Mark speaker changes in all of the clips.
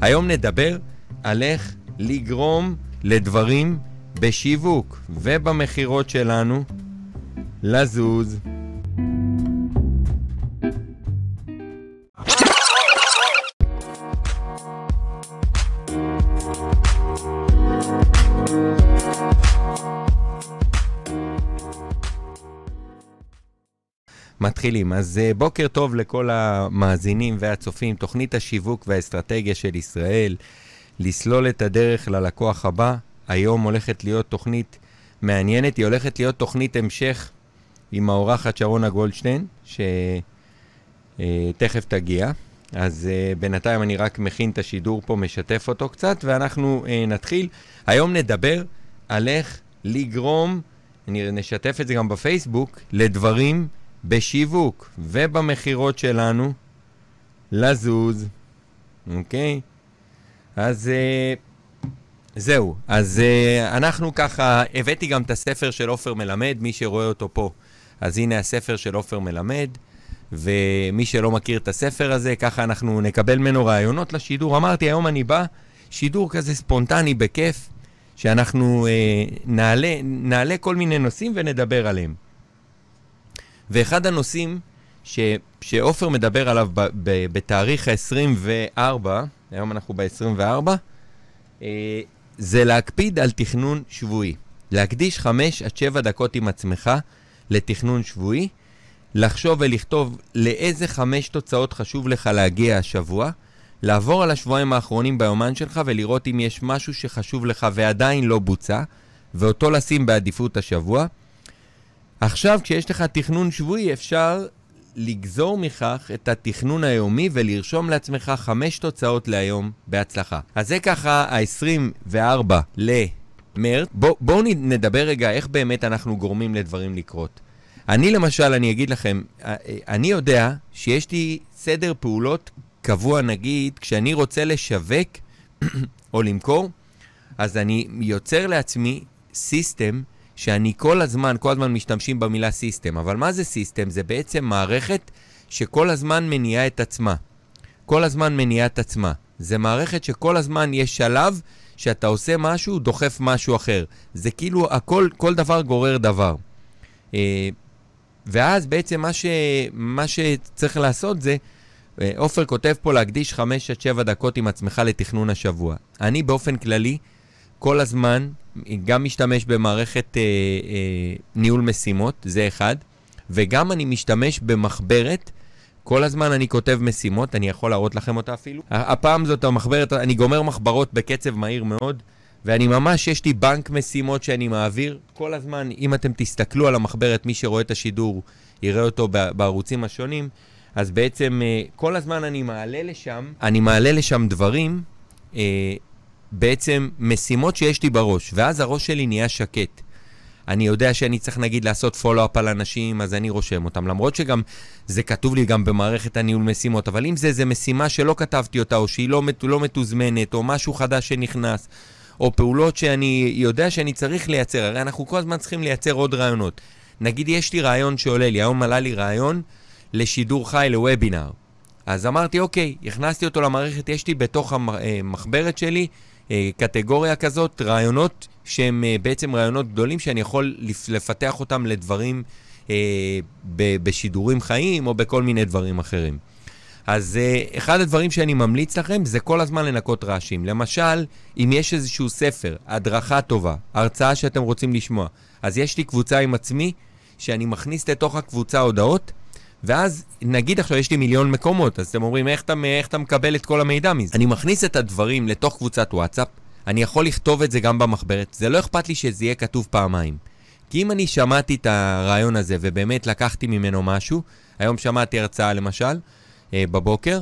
Speaker 1: היום נדבר על איך לגרום לדברים בשיווק ובמכירות שלנו לזוז. מתחילים. אז uh, בוקר טוב לכל המאזינים והצופים. תוכנית השיווק והאסטרטגיה של ישראל, לסלול את הדרך ללקוח הבא. היום הולכת להיות תוכנית מעניינת, היא הולכת להיות תוכנית המשך עם האורחת שרונה גולדשטיין, שתכף uh, תגיע. אז uh, בינתיים אני רק מכין את השידור פה, משתף אותו קצת, ואנחנו uh, נתחיל. היום נדבר על איך לגרום, נשתף את זה גם בפייסבוק, לדברים בשיווק ובמכירות שלנו לזוז, אוקיי? אז uh, זהו, אז uh, אנחנו ככה, הבאתי גם את הספר של עופר מלמד, מי שרואה אותו פה. אז הנה הספר של עופר מלמד, ומי שלא מכיר את הספר הזה, ככה אנחנו נקבל ממנו רעיונות לשידור. אמרתי, היום אני בא, שידור כזה ספונטני, בכיף, שאנחנו uh, נעלה, נעלה כל מיני נושאים ונדבר עליהם. ואחד הנושאים ש, שעופר מדבר עליו ב, ב, בתאריך ה-24, היום אנחנו ב-24, אה, זה להקפיד על תכנון שבועי. להקדיש 5 עד 7 דקות עם עצמך לתכנון שבועי, לחשוב ולכתוב לאיזה חמש תוצאות חשוב לך להגיע השבוע, לעבור על השבועיים האחרונים ביומן שלך ולראות אם יש משהו שחשוב לך ועדיין לא בוצע, ואותו לשים בעדיפות השבוע. עכשיו, כשיש לך תכנון שבועי, אפשר לגזור מכך את התכנון היומי ולרשום לעצמך חמש תוצאות להיום בהצלחה. אז זה ככה ה-24 למרץ. בואו בוא נדבר רגע איך באמת אנחנו גורמים לדברים לקרות. אני למשל, אני אגיד לכם, אני יודע שיש לי סדר פעולות קבוע, נגיד, כשאני רוצה לשווק או למכור, אז אני יוצר לעצמי system שאני כל הזמן, כל הזמן משתמשים במילה system, אבל מה זה system? זה בעצם מערכת שכל הזמן מניעה את עצמה. כל הזמן מניעה את עצמה. זה מערכת שכל הזמן יש שלב שאתה עושה משהו, דוחף משהו אחר. זה כאילו הכל, כל דבר גורר דבר. אה, ואז בעצם מה, ש, מה שצריך לעשות זה, אה, עופר כותב פה להקדיש 5 עד 7 דקות עם עצמך לתכנון השבוע. אני באופן כללי, כל הזמן גם משתמש במערכת אה, אה, ניהול משימות, זה אחד, וגם אני משתמש במחברת. כל הזמן אני כותב משימות, אני יכול להראות לכם אותה אפילו. הפעם זאת המחברת, אני גומר מחברות בקצב מהיר מאוד, ואני ממש, יש לי בנק משימות שאני מעביר. כל הזמן, אם אתם תסתכלו על המחברת, מי שרואה את השידור יראה אותו בערוצים השונים, אז בעצם אה, כל הזמן אני מעלה לשם, אני מעלה לשם דברים אה, בעצם משימות שיש לי בראש, ואז הראש שלי נהיה שקט. אני יודע שאני צריך נגיד לעשות פולו-אפ על אנשים, אז אני רושם אותם. למרות שגם זה כתוב לי גם במערכת הניהול משימות, אבל אם זה איזה משימה שלא כתבתי אותה, או שהיא לא, לא מתוזמנת, או משהו חדש שנכנס, או פעולות שאני יודע שאני צריך לייצר, הרי אנחנו כל הזמן צריכים לייצר עוד רעיונות. נגיד יש לי רעיון שעולה לי, היום עלה לי רעיון לשידור חי, לוובינר. אז אמרתי, אוקיי, הכנסתי אותו למערכת, יש לי בתוך המחברת אה, שלי קטגוריה כזאת, רעיונות שהם אה, בעצם רעיונות גדולים שאני יכול לפתח אותם לדברים אה, בשידורים חיים או בכל מיני דברים אחרים. אז אחד הדברים שאני ממליץ לכם זה כל הזמן לנקות רעשים. למשל, אם יש איזשהו ספר, הדרכה טובה, הרצאה שאתם רוצים לשמוע, אז יש לי קבוצה עם עצמי שאני מכניס לתוך הקבוצה הודעות ואז, נגיד עכשיו יש לי מיליון מקומות, אז אתם אומרים, איך אתה, איך אתה מקבל את כל המידע מזה? אני מכניס את הדברים לתוך קבוצת וואטסאפ, אני יכול לכתוב את זה גם במחברת, זה לא אכפת לי שזה יהיה כתוב פעמיים. כי אם אני שמעתי את הרעיון הזה ובאמת לקחתי ממנו משהו, היום שמעתי הרצאה למשל, אה, בבוקר,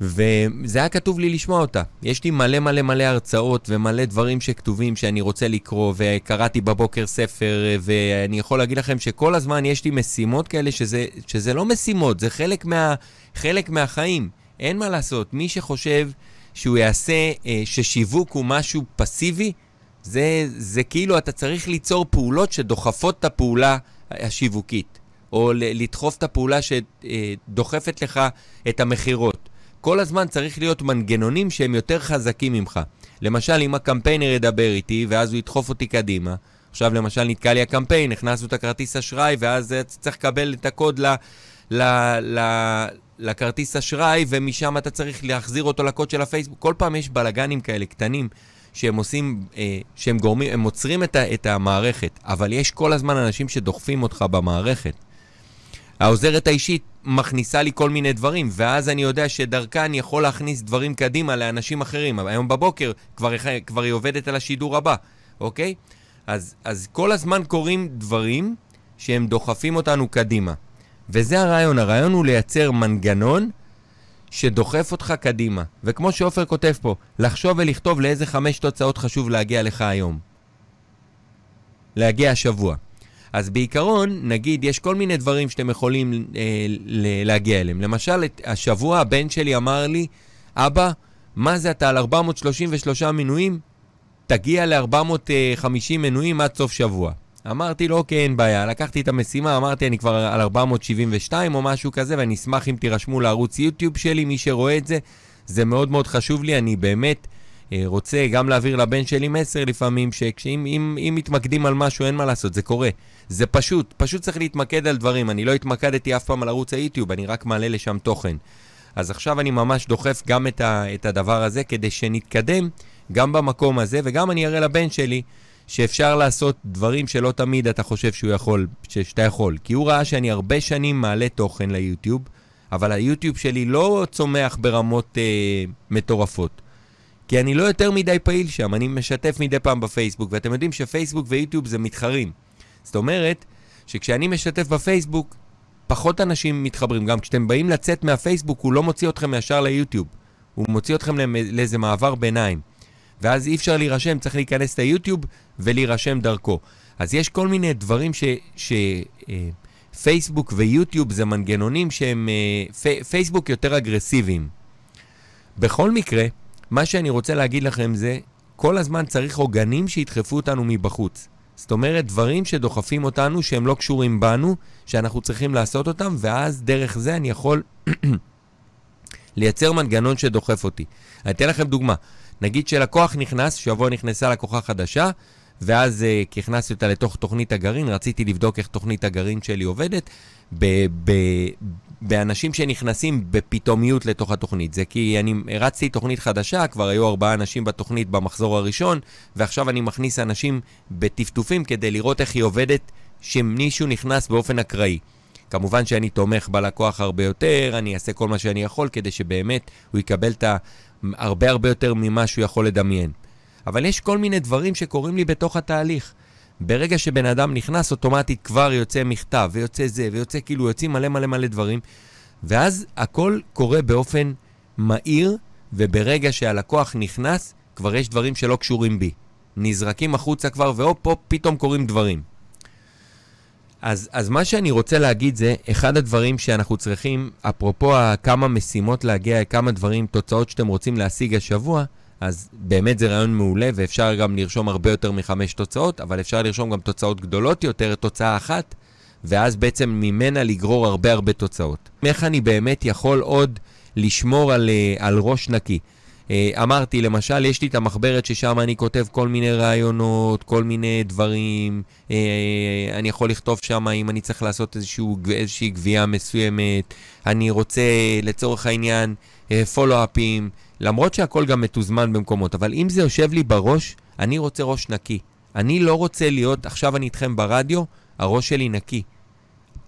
Speaker 1: וזה היה כתוב לי לשמוע אותה. יש לי מלא מלא מלא הרצאות ומלא דברים שכתובים שאני רוצה לקרוא, וקראתי בבוקר ספר, ואני יכול להגיד לכם שכל הזמן יש לי משימות כאלה שזה, שזה לא משימות, זה חלק, מה, חלק מהחיים. אין מה לעשות. מי שחושב שהוא יעשה, אה, ששיווק הוא משהו פסיבי, זה, זה כאילו אתה צריך ליצור פעולות שדוחפות את הפעולה השיווקית, או לדחוף את הפעולה שדוחפת לך את המכירות. כל הזמן צריך להיות מנגנונים שהם יותר חזקים ממך. למשל, אם הקמפיינר ידבר איתי, ואז הוא ידחוף אותי קדימה. עכשיו, למשל, נתקע לי הקמפיין, הכנסנו את הכרטיס אשראי, ואז צריך לקבל את הקוד ל... ל, ל לכרטיס אשראי, ומשם אתה צריך להחזיר אותו לקוד של הפייסבוק. כל פעם יש בלאגנים כאלה קטנים שהם עושים, אה, שהם גורמים, הם עוצרים את, ה, את המערכת, אבל יש כל הזמן אנשים שדוחפים אותך במערכת. העוזרת האישית מכניסה לי כל מיני דברים, ואז אני יודע שדרכה אני יכול להכניס דברים קדימה לאנשים אחרים. היום בבוקר כבר, כבר היא עובדת על השידור הבא, אוקיי? אז, אז כל הזמן קורים דברים שהם דוחפים אותנו קדימה. וזה הרעיון, הרעיון הוא לייצר מנגנון שדוחף אותך קדימה. וכמו שעופר כותב פה, לחשוב ולכתוב לאיזה חמש תוצאות חשוב להגיע לך היום. להגיע השבוע. אז בעיקרון, נגיד, יש כל מיני דברים שאתם יכולים אה, להגיע אליהם. למשל, השבוע הבן שלי אמר לי, אבא, מה זה אתה על 433 מנויים? תגיע ל-450 מנויים עד סוף שבוע. אמרתי לו, אוקיי, אין בעיה. לקחתי את המשימה, אמרתי, אני כבר על 472 או משהו כזה, ואני אשמח אם תירשמו לערוץ יוטיוב שלי, מי שרואה את זה. זה מאוד מאוד חשוב לי, אני באמת רוצה גם להעביר לבן שלי מסר לפעמים, שאם אם, אם מתמקדים על משהו, אין מה לעשות, זה קורה. זה פשוט, פשוט צריך להתמקד על דברים. אני לא התמקדתי אף פעם על ערוץ היוטיוב, אני רק מעלה לשם תוכן. אז עכשיו אני ממש דוחף גם את, ה, את הדבר הזה, כדי שנתקדם גם במקום הזה, וגם אני אראה לבן שלי שאפשר לעשות דברים שלא תמיד אתה חושב שהוא יכול, שאתה יכול. כי הוא ראה שאני הרבה שנים מעלה תוכן ליוטיוב, אבל היוטיוב שלי לא צומח ברמות אה, מטורפות. כי אני לא יותר מדי פעיל שם, אני משתף מדי פעם בפייסבוק, ואתם יודעים שפייסבוק ויוטיוב זה מתחרים. זאת אומרת, שכשאני משתף בפייסבוק, פחות אנשים מתחברים. גם כשאתם באים לצאת מהפייסבוק, הוא לא מוציא אתכם ישר ליוטיוב. הוא מוציא אתכם לאיזה מעבר ביניים. ואז אי אפשר להירשם, צריך להיכנס ליוטיוב ולהירשם דרכו. אז יש כל מיני דברים ש... ש אה, ויוטיוב זה מנגנונים שהם... אה, פי, פייסבוק יותר אגרסיביים. בכל מקרה, מה שאני רוצה להגיד לכם זה, כל הזמן צריך עוגנים שידחפו אותנו מבחוץ. זאת אומרת, דברים שדוחפים אותנו שהם לא קשורים בנו, שאנחנו צריכים לעשות אותם, ואז דרך זה אני יכול לייצר מנגנון שדוחף אותי. אני אתן לכם דוגמה. נגיד שלקוח נכנס, שבוע נכנסה לקוחה חדשה, ואז uh, כי הכנסתי אותה לתוך תוכנית הגרעין, רציתי לבדוק איך תוכנית הגרעין שלי עובדת, ב- ב- באנשים שנכנסים בפתאומיות לתוך התוכנית. זה כי אני הרצתי תוכנית חדשה, כבר היו ארבעה אנשים בתוכנית במחזור הראשון, ועכשיו אני מכניס אנשים בטפטופים כדי לראות איך היא עובדת, שמישהו נכנס באופן אקראי. כמובן שאני תומך בלקוח הרבה יותר, אני אעשה כל מה שאני יכול כדי שבאמת הוא יקבל את. הרבה הרבה יותר ממה שהוא יכול לדמיין. אבל יש כל מיני דברים שקורים לי בתוך התהליך. ברגע שבן אדם נכנס, אוטומטית כבר יוצא מכתב, ויוצא זה, ויוצא כאילו, יוצאים מלא מלא מלא דברים, ואז הכל קורה באופן מהיר, וברגע שהלקוח נכנס, כבר יש דברים שלא קשורים בי. נזרקים החוצה כבר, והופ, הופ, פתאום קורים דברים. אז, אז מה שאני רוצה להגיד זה, אחד הדברים שאנחנו צריכים, אפרופו כמה משימות להגיע, כמה דברים, תוצאות שאתם רוצים להשיג השבוע, אז באמת זה רעיון מעולה, ואפשר גם לרשום הרבה יותר מחמש תוצאות, אבל אפשר לרשום גם תוצאות גדולות יותר, תוצאה אחת, ואז בעצם ממנה לגרור הרבה הרבה תוצאות. איך אני באמת יכול עוד לשמור על, אה, על ראש נקי? אה, אמרתי, למשל, יש לי את המחברת ששם אני כותב כל מיני רעיונות, כל מיני דברים. אה, אני יכול לכתוב שם אם אני צריך לעשות איזשהו, איזושהי גבייה מסוימת. אני רוצה, לצורך העניין, פולו-אפים. למרות שהכל גם מתוזמן במקומות, אבל אם זה יושב לי בראש, אני רוצה ראש נקי. אני לא רוצה להיות, עכשיו אני איתכם ברדיו, הראש שלי נקי.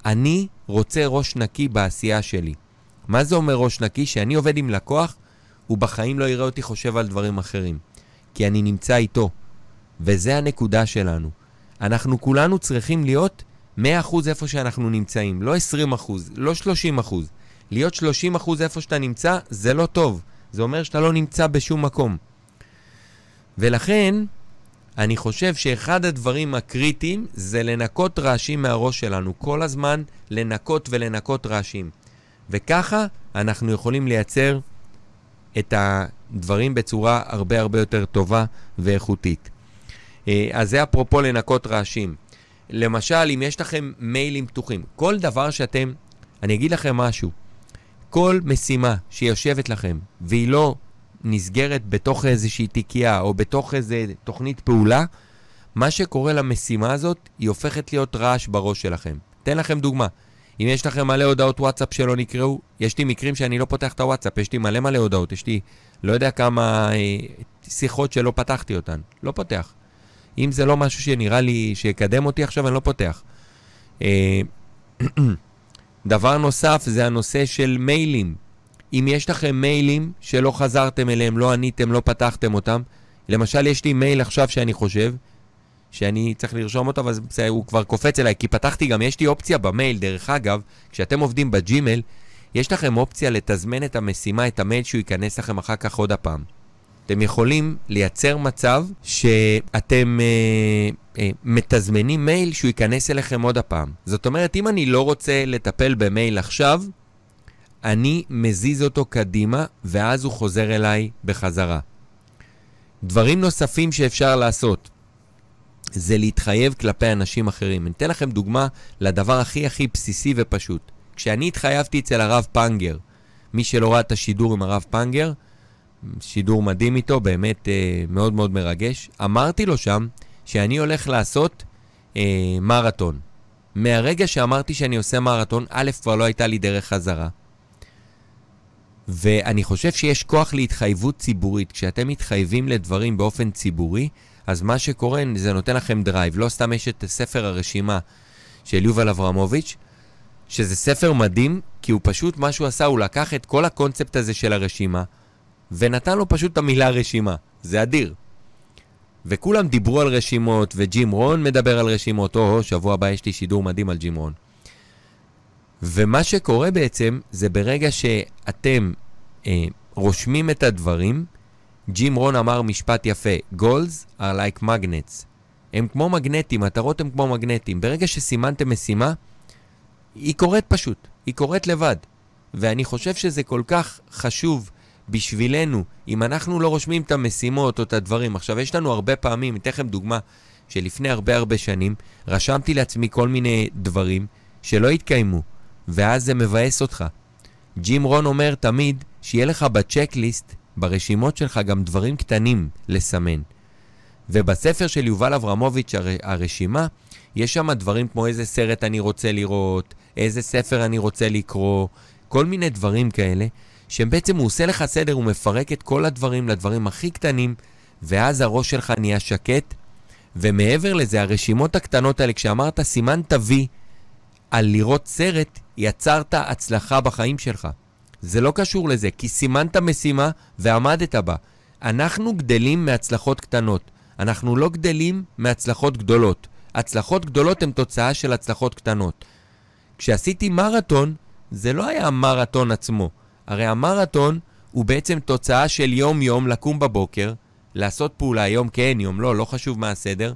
Speaker 1: אני רוצה ראש נקי בעשייה שלי. מה זה אומר ראש נקי? שאני עובד עם לקוח, הוא בחיים לא יראה אותי חושב על דברים אחרים. כי אני נמצא איתו. וזה הנקודה שלנו. אנחנו כולנו צריכים להיות 100% איפה שאנחנו נמצאים, לא 20%, לא 30%. להיות 30% איפה שאתה נמצא, זה לא טוב. זה אומר שאתה לא נמצא בשום מקום. ולכן, אני חושב שאחד הדברים הקריטיים זה לנקות רעשים מהראש שלנו. כל הזמן לנקות ולנקות רעשים. וככה אנחנו יכולים לייצר את הדברים בצורה הרבה הרבה יותר טובה ואיכותית. אה, אז זה אפרופו לנקות רעשים. למשל, אם יש לכם מיילים פתוחים, כל דבר שאתם... אני אגיד לכם משהו. כל משימה שיושבת לכם והיא לא נסגרת בתוך איזושהי תיקייה או בתוך איזו תוכנית פעולה, מה שקורה למשימה הזאת, היא הופכת להיות רעש בראש שלכם. אתן לכם דוגמה. אם יש לכם מלא הודעות וואטסאפ שלא נקראו, יש לי מקרים שאני לא פותח את הוואטסאפ, יש לי מלא מלא הודעות, יש לי לא יודע כמה אה, שיחות שלא פתחתי אותן. לא פותח. אם זה לא משהו שנראה לי שיקדם אותי עכשיו, אני לא פותח. אה, דבר נוסף זה הנושא של מיילים. אם יש לכם מיילים שלא חזרתם אליהם, לא עניתם, לא פתחתם אותם, למשל יש לי מייל עכשיו שאני חושב, שאני צריך לרשום אותו, אבל הוא כבר קופץ אליי, כי פתחתי גם, יש לי אופציה במייל, דרך אגב, כשאתם עובדים בג'ימל, יש לכם אופציה לתזמן את המשימה, את המייל שהוא ייכנס לכם אחר כך עוד הפעם. אתם יכולים לייצר מצב שאתם אה, אה, מתזמנים מייל שהוא ייכנס אליכם עוד הפעם. זאת אומרת, אם אני לא רוצה לטפל במייל עכשיו, אני מזיז אותו קדימה, ואז הוא חוזר אליי בחזרה. דברים נוספים שאפשר לעשות זה להתחייב כלפי אנשים אחרים. אני אתן לכם דוגמה לדבר הכי הכי בסיסי ופשוט. כשאני התחייבתי אצל הרב פנגר, מי שלא ראה את השידור עם הרב פנגר, שידור מדהים איתו, באמת אה, מאוד מאוד מרגש, אמרתי לו שם שאני הולך לעשות אה, מרתון. מהרגע שאמרתי שאני עושה מרתון, א', כבר לא הייתה לי דרך חזרה. ואני חושב שיש כוח להתחייבות ציבורית. כשאתם מתחייבים לדברים באופן ציבורי, אז מה שקורה, זה נותן לכם drive. לא סתם יש את ספר הרשימה של יובל אברמוביץ', שזה ספר מדהים, כי הוא פשוט, מה שהוא עשה, הוא לקח את כל הקונספט הזה של הרשימה, ונתן לו פשוט את המילה רשימה. זה אדיר. וכולם דיברו על רשימות, וג'ים רון מדבר על רשימות. או, שבוע הבא יש לי שידור מדהים על ג'ים רון. ומה שקורה בעצם, זה ברגע שאתם אה, רושמים את הדברים, ג'ים רון אמר משפט יפה, Goals are like magnets. הם כמו מגנטים, מטרות הם כמו מגנטים. ברגע שסימנתם משימה, היא קורית פשוט, היא קורית לבד. ואני חושב שזה כל כך חשוב בשבילנו, אם אנחנו לא רושמים את המשימות או את הדברים. עכשיו, יש לנו הרבה פעמים, אתן לכם דוגמה, שלפני הרבה הרבה שנים, רשמתי לעצמי כל מיני דברים שלא התקיימו, ואז זה מבאס אותך. ג'ים רון אומר תמיד שיהיה לך בצ'קליסט, ברשימות שלך, גם דברים קטנים לסמן. ובספר של יובל אברמוביץ', הר... הרשימה, יש שם דברים כמו איזה סרט אני רוצה לראות, איזה ספר אני רוצה לקרוא, כל מיני דברים כאלה, שבעצם הוא עושה לך סדר, הוא מפרק את כל הדברים לדברים הכי קטנים, ואז הראש שלך נהיה שקט. ומעבר לזה, הרשימות הקטנות האלה, כשאמרת סימן תביא על לראות סרט, יצרת הצלחה בחיים שלך. זה לא קשור לזה, כי סימנת משימה ועמדת בה. אנחנו גדלים מהצלחות קטנות. אנחנו לא גדלים מהצלחות גדולות. הצלחות גדולות הן תוצאה של הצלחות קטנות. כשעשיתי מרתון, זה לא היה המרתון עצמו. הרי המרתון הוא בעצם תוצאה של יום-יום לקום בבוקר, לעשות פעולה, יום כן, יום לא, לא חשוב מה הסדר,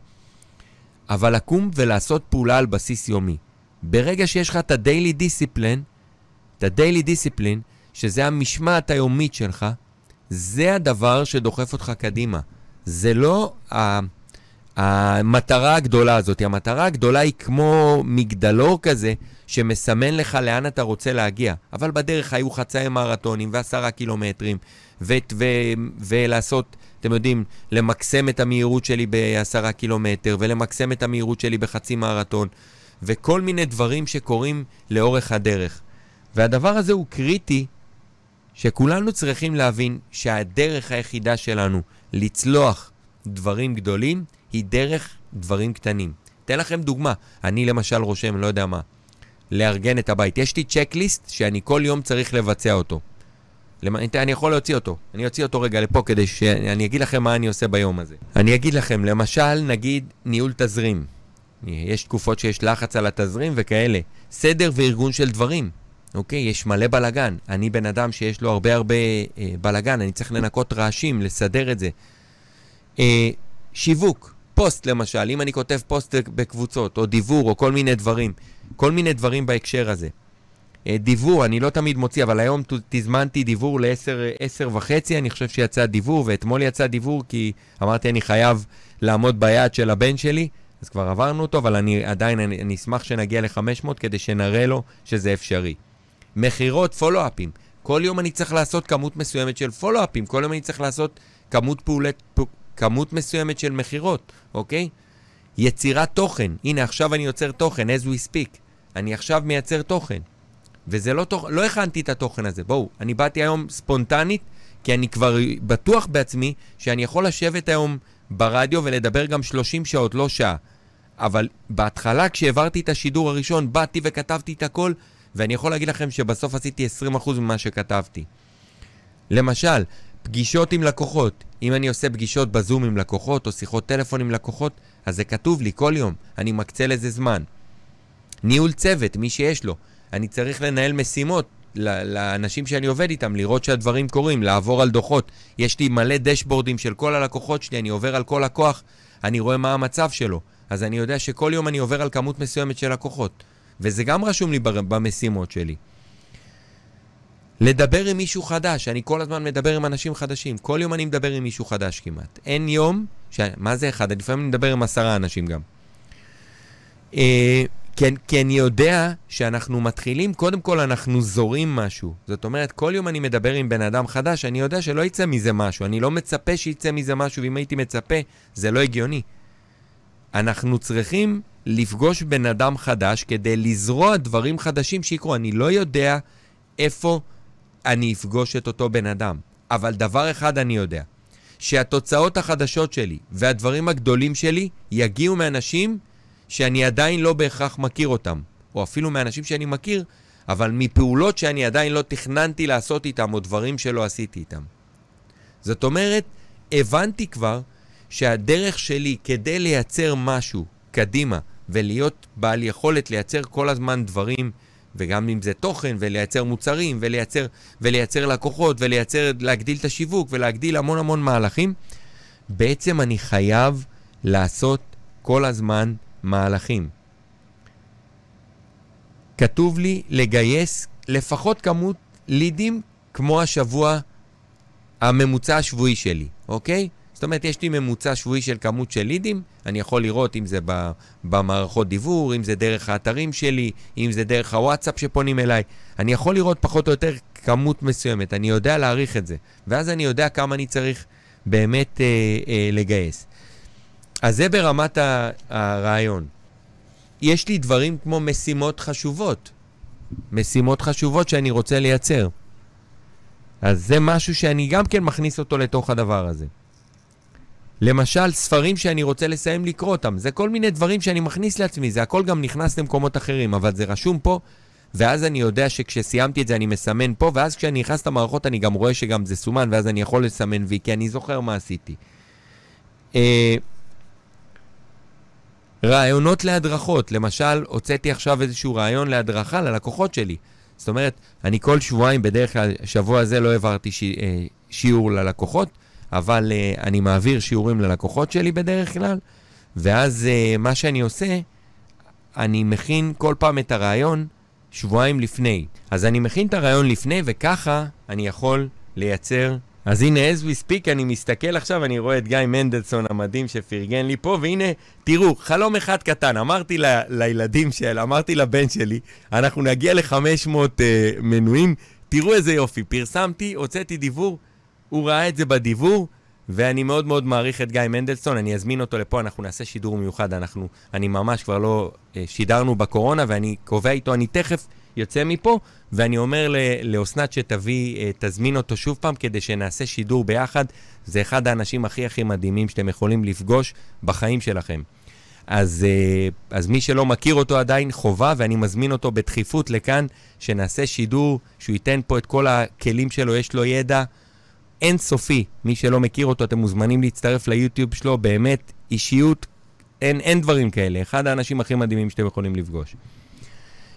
Speaker 1: אבל לקום ולעשות פעולה על בסיס יומי. ברגע שיש לך את ה-daily discipline, את ה-daily discipline, שזה המשמעת היומית שלך, זה הדבר שדוחף אותך קדימה. זה לא ה... המטרה הגדולה הזאת. המטרה הגדולה היא כמו מגדלור כזה, שמסמן לך לאן אתה רוצה להגיע. אבל בדרך היו חצאי מרתונים ועשרה קילומטרים, ו- ו- ולעשות, אתם יודעים, למקסם את המהירות שלי בעשרה קילומטר, ולמקסם את המהירות שלי בחצי מרתון, וכל מיני דברים שקורים לאורך הדרך. והדבר הזה הוא קריטי, שכולנו צריכים להבין שהדרך היחידה שלנו לצלוח דברים גדולים היא דרך דברים קטנים. אתן לכם דוגמה, אני למשל רושם, לא יודע מה, לארגן את הבית. יש לי צ'קליסט שאני כל יום צריך לבצע אותו. אני יכול להוציא אותו. אני אוציא אותו רגע לפה כדי שאני אגיד לכם מה אני עושה ביום הזה. אני אגיד לכם, למשל, נגיד ניהול תזרים. יש תקופות שיש לחץ על התזרים וכאלה. סדר וארגון של דברים. אוקיי? יש מלא בלאגן. אני בן אדם שיש לו הרבה הרבה אה, בלאגן, אני צריך לנקות רעשים, לסדר את זה. אה, שיווק, פוסט למשל, אם אני כותב פוסט בקבוצות, או דיבור, או כל מיני דברים. כל מיני דברים בהקשר הזה. אה, דיבור, אני לא תמיד מוציא, אבל היום תזמנתי דיבור ל-10 וחצי, אני חושב שיצא דיבור, ואתמול יצא דיבור כי אמרתי אני חייב לעמוד ביעד של הבן שלי, אז כבר עברנו אותו, אבל אני עדיין, אני, אני אשמח שנגיע ל-500 כדי שנראה לו שזה אפשרי. מכירות, פולו-אפים. כל יום אני צריך לעשות כמות מסוימת של פולו-אפים, כל יום אני צריך לעשות כמות, פעולת, כמות מסוימת של מכירות, אוקיי? יצירת תוכן. הנה, עכשיו אני יוצר תוכן, as we speak. אני עכשיו מייצר תוכן. וזה לא תוכן, לא הכנתי את התוכן הזה. בואו, אני באתי היום ספונטנית, כי אני כבר בטוח בעצמי שאני יכול לשבת היום ברדיו ולדבר גם 30 שעות, לא שעה. אבל בהתחלה, כשהעברתי את השידור הראשון, באתי וכתבתי את הכל, ואני יכול להגיד לכם שבסוף עשיתי 20% ממה שכתבתי. למשל, פגישות עם לקוחות. אם אני עושה פגישות בזום עם לקוחות או שיחות טלפון עם לקוחות, אז זה כתוב לי כל יום, אני מקצה לזה זמן. ניהול צוות, מי שיש לו. אני צריך לנהל משימות לאנשים שאני עובד איתם, לראות שהדברים קורים, לעבור על דוחות. יש לי מלא דשבורדים של כל הלקוחות שלי, אני עובר על כל לקוח, אני רואה מה המצב שלו. אז אני יודע שכל יום אני עובר על כמות מסוימת של לקוחות. וזה גם רשום לי במשימות שלי. לדבר עם מישהו חדש, אני כל הזמן מדבר עם אנשים חדשים. כל יום אני מדבר עם מישהו חדש כמעט. אין יום, ש... מה זה אחד? לפעמים אני מדבר עם עשרה אנשים גם. אה, כי, כי אני יודע שאנחנו מתחילים, קודם כל אנחנו זורים משהו. זאת אומרת, כל יום אני מדבר עם בן אדם חדש, אני יודע שלא יצא מזה משהו. אני לא מצפה שיצא מזה משהו, ואם הייתי מצפה, זה לא הגיוני. אנחנו צריכים לפגוש בן אדם חדש כדי לזרוע דברים חדשים שיקרו. אני לא יודע איפה אני אפגוש את אותו בן אדם, אבל דבר אחד אני יודע, שהתוצאות החדשות שלי והדברים הגדולים שלי יגיעו מאנשים שאני עדיין לא בהכרח מכיר אותם, או אפילו מאנשים שאני מכיר, אבל מפעולות שאני עדיין לא תכננתי לעשות איתם, או דברים שלא עשיתי איתם. זאת אומרת, הבנתי כבר שהדרך שלי כדי לייצר משהו קדימה ולהיות בעל יכולת לייצר כל הזמן דברים, וגם אם זה תוכן, ולייצר מוצרים, ולייצר, ולייצר לקוחות, ולייצר, להגדיל את השיווק, ולהגדיל המון המון מהלכים, בעצם אני חייב לעשות כל הזמן מהלכים. כתוב לי לגייס לפחות כמות לידים כמו השבוע הממוצע השבועי שלי, אוקיי? זאת אומרת, יש לי ממוצע שבועי של כמות של לידים, אני יכול לראות אם זה במערכות דיוור, אם זה דרך האתרים שלי, אם זה דרך הוואטסאפ שפונים אליי. אני יכול לראות פחות או יותר כמות מסוימת, אני יודע להעריך את זה. ואז אני יודע כמה אני צריך באמת אה, אה, לגייס. אז זה ברמת הרעיון. יש לי דברים כמו משימות חשובות. משימות חשובות שאני רוצה לייצר. אז זה משהו שאני גם כן מכניס אותו לתוך הדבר הזה. למשל, ספרים שאני רוצה לסיים לקרוא אותם. זה כל מיני דברים שאני מכניס לעצמי, זה הכל גם נכנס למקומות אחרים, אבל זה רשום פה, ואז אני יודע שכשסיימתי את זה אני מסמן פה, ואז כשאני נכנס למערכות אני גם רואה שגם זה סומן, ואז אני יכול לסמן וי, כי אני זוכר מה עשיתי. אה, רעיונות להדרכות, למשל, הוצאתי עכשיו איזשהו רעיון להדרכה ללקוחות שלי. זאת אומרת, אני כל שבועיים, בדרך כלל, שבוע הזה לא העברתי ש... אה, שיעור ללקוחות, אבל uh, אני מעביר שיעורים ללקוחות שלי בדרך כלל, ואז uh, מה שאני עושה, אני מכין כל פעם את הרעיון שבועיים לפני. אז אני מכין את הרעיון לפני, וככה אני יכול לייצר... אז הנה, as we speak, אני מסתכל עכשיו, אני רואה את גיא מנדלסון המדהים שפרגן לי פה, והנה, תראו, חלום אחד קטן. אמרתי ל- לילדים של, אמרתי לבן שלי, אנחנו נגיע ל-500 uh, מנויים, תראו איזה יופי, פרסמתי, הוצאתי דיבור. הוא ראה את זה בדיבור, ואני מאוד מאוד מעריך את גיא מנדלסון, אני אזמין אותו לפה, אנחנו נעשה שידור מיוחד, אנחנו, אני ממש כבר לא אה, שידרנו בקורונה, ואני קובע איתו, אני תכף יוצא מפה, ואני אומר לאסנת שתביא, אה, תזמין אותו שוב פעם, כדי שנעשה שידור ביחד. זה אחד האנשים הכי הכי מדהימים שאתם יכולים לפגוש בחיים שלכם. אז, אה, אז מי שלא מכיר אותו עדיין, חובה, ואני מזמין אותו בדחיפות לכאן, שנעשה שידור, שהוא ייתן פה את כל הכלים שלו, יש לו ידע. אינסופי. מי שלא מכיר אותו, אתם מוזמנים להצטרף ליוטיוב שלו, באמת אישיות, אין, אין דברים כאלה. אחד האנשים הכי מדהימים שאתם יכולים לפגוש.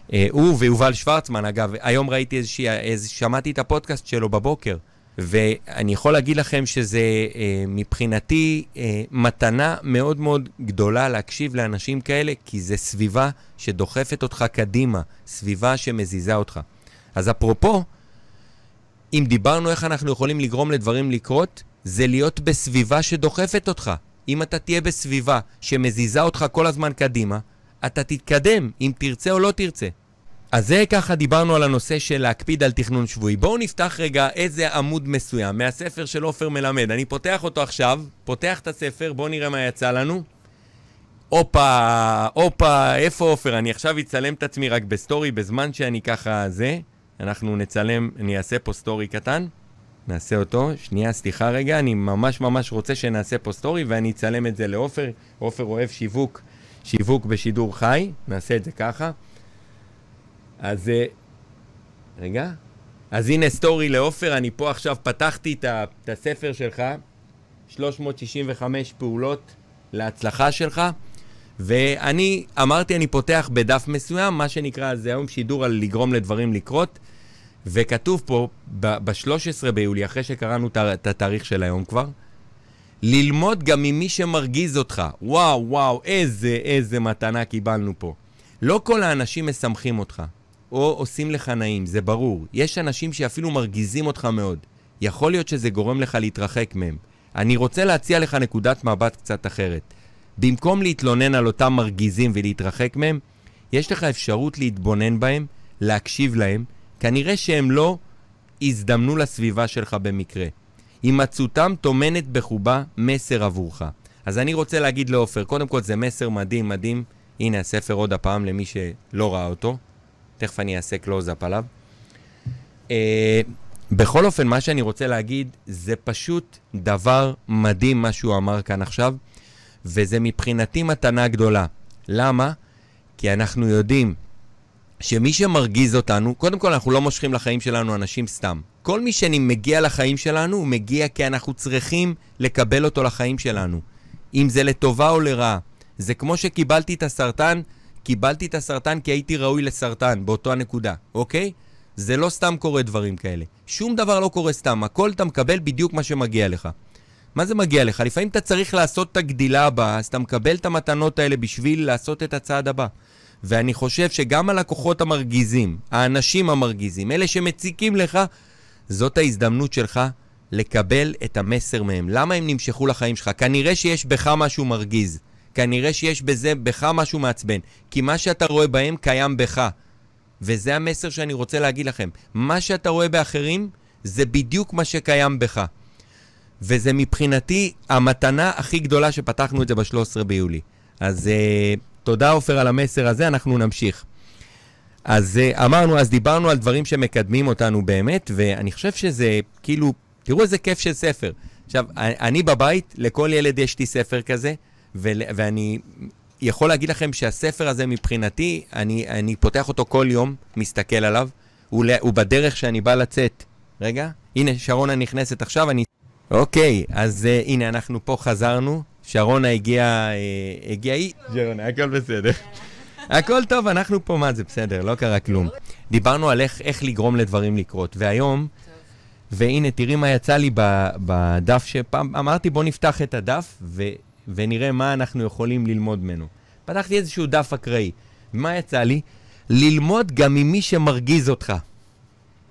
Speaker 1: Uh, הוא ויובל שוורצמן, אגב, היום ראיתי איזושהי, איז, שמעתי את הפודקאסט שלו בבוקר, ואני יכול להגיד לכם שזה uh, מבחינתי uh, מתנה מאוד מאוד גדולה להקשיב לאנשים כאלה, כי זה סביבה שדוחפת אותך קדימה, סביבה שמזיזה אותך. אז אפרופו, אם דיברנו איך אנחנו יכולים לגרום לדברים לקרות, זה להיות בסביבה שדוחפת אותך. אם אתה תהיה בסביבה שמזיזה אותך כל הזמן קדימה, אתה תתקדם, אם תרצה או לא תרצה. אז זה ככה דיברנו על הנושא של להקפיד על תכנון שבועי. בואו נפתח רגע איזה עמוד מסוים מהספר של עופר מלמד. אני פותח אותו עכשיו, פותח את הספר, בואו נראה מה יצא לנו. הופה, הופה, איפה עופר? אני עכשיו אצלם את עצמי רק בסטורי, בזמן שאני ככה זה. אנחנו נצלם, אני אעשה פה סטורי קטן. נעשה אותו. שנייה, סליחה רגע, אני ממש ממש רוצה שנעשה פה סטורי ואני אצלם את זה לעופר. עופר אוהב שיווק, שיווק בשידור חי. נעשה את זה ככה. אז... אה, רגע. אז הנה סטורי לעופר, אני פה עכשיו פתחתי את הספר שלך, 365 פעולות להצלחה שלך, ואני אמרתי, אני פותח בדף מסוים, מה שנקרא, זה היום שידור על לגרום לדברים לקרות, וכתוב פה, ב-13 ביולי, אחרי שקראנו את התאריך של היום כבר, ללמוד גם ממי שמרגיז אותך. וואו, וואו, איזה, איזה מתנה קיבלנו פה. לא כל האנשים משמחים אותך. או עושים לך נעים, זה ברור. יש אנשים שאפילו מרגיזים אותך מאוד. יכול להיות שזה גורם לך להתרחק מהם. אני רוצה להציע לך נקודת מבט קצת אחרת. במקום להתלונן על אותם מרגיזים ולהתרחק מהם, יש לך אפשרות להתבונן בהם, להקשיב להם, כנראה שהם לא הזדמנו לסביבה שלך במקרה. הימצאותם טומנת בחובה מסר עבורך. אז אני רוצה להגיד לעופר, קודם כל זה מסר מדהים, מדהים. הנה הספר עוד הפעם למי שלא ראה אותו. תכף אני אעשה קלוז-אפ עליו. אה, בכל אופן, מה שאני רוצה להגיד, זה פשוט דבר מדהים מה שהוא אמר כאן עכשיו, וזה מבחינתי מתנה גדולה. למה? כי אנחנו יודעים שמי שמרגיז אותנו, קודם כל אנחנו לא מושכים לחיים שלנו אנשים סתם. כל מי שמגיע לחיים שלנו, הוא מגיע כי אנחנו צריכים לקבל אותו לחיים שלנו. אם זה לטובה או לרעה. זה כמו שקיבלתי את הסרטן, קיבלתי את הסרטן כי הייתי ראוי לסרטן, באותו הנקודה, אוקיי? זה לא סתם קורה דברים כאלה. שום דבר לא קורה סתם, הכל אתה מקבל בדיוק מה שמגיע לך. מה זה מגיע לך? לפעמים אתה צריך לעשות את הגדילה הבאה, אז אתה מקבל את המתנות האלה בשביל לעשות את הצעד הבא. ואני חושב שגם הלקוחות המרגיזים, האנשים המרגיזים, אלה שמציקים לך, זאת ההזדמנות שלך לקבל את המסר מהם. למה הם נמשכו לחיים שלך? כנראה שיש בך משהו מרגיז. כנראה שיש בזה, בך משהו מעצבן. כי מה שאתה רואה בהם קיים בך. וזה המסר שאני רוצה להגיד לכם. מה שאתה רואה באחרים, זה בדיוק מה שקיים בך. וזה מבחינתי המתנה הכי גדולה שפתחנו את זה ב-13 ביולי. אז uh, תודה עופר על המסר הזה, אנחנו נמשיך. אז uh, אמרנו, אז דיברנו על דברים שמקדמים אותנו באמת, ואני חושב שזה כאילו, תראו איזה כיף של ספר. עכשיו, אני בבית, לכל ילד יש לי ספר כזה, ואני יכול להגיד לכם שהספר הזה מבחינתי, אני, אני פותח אותו כל יום, מסתכל עליו, הוא, הוא בדרך שאני בא לצאת. רגע, הנה שרונה נכנסת עכשיו, אני... אוקיי, אז uh, הנה אנחנו פה חזרנו, שרונה הגיעה, uh, הגיעה היא... שרונה, הכל בסדר. הכל טוב, אנחנו פה, מה זה בסדר, לא קרה כלום. דיברנו על איך, איך לגרום לדברים לקרות, והיום... והנה, תראי מה יצא לי בדף שפעם אמרתי, בוא נפתח את הדף, ו... ונראה מה אנחנו יכולים ללמוד ממנו. פתחתי איזשהו דף אקראי. מה יצא לי? ללמוד גם ממי שמרגיז אותך.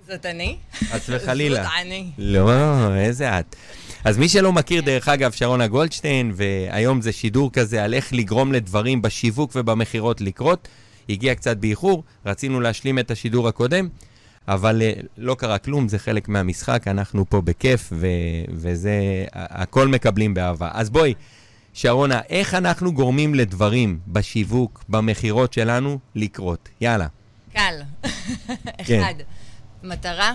Speaker 2: זאת אני?
Speaker 1: חס וחלילה.
Speaker 2: זאת אני.
Speaker 1: לא, איזה את. אז מי שלא מכיר, דרך אגב, שרונה גולדשטיין, והיום זה שידור כזה על איך לגרום לדברים בשיווק ובמכירות לקרות. הגיע קצת באיחור, רצינו להשלים את השידור הקודם, אבל uh, לא קרה כלום, זה חלק מהמשחק, אנחנו פה בכיף, ו- וזה, הכל מקבלים באהבה. אז בואי, שרונה, איך אנחנו גורמים לדברים בשיווק, במכירות שלנו, לקרות? יאללה.
Speaker 2: קל. כן. אחד, מטרה.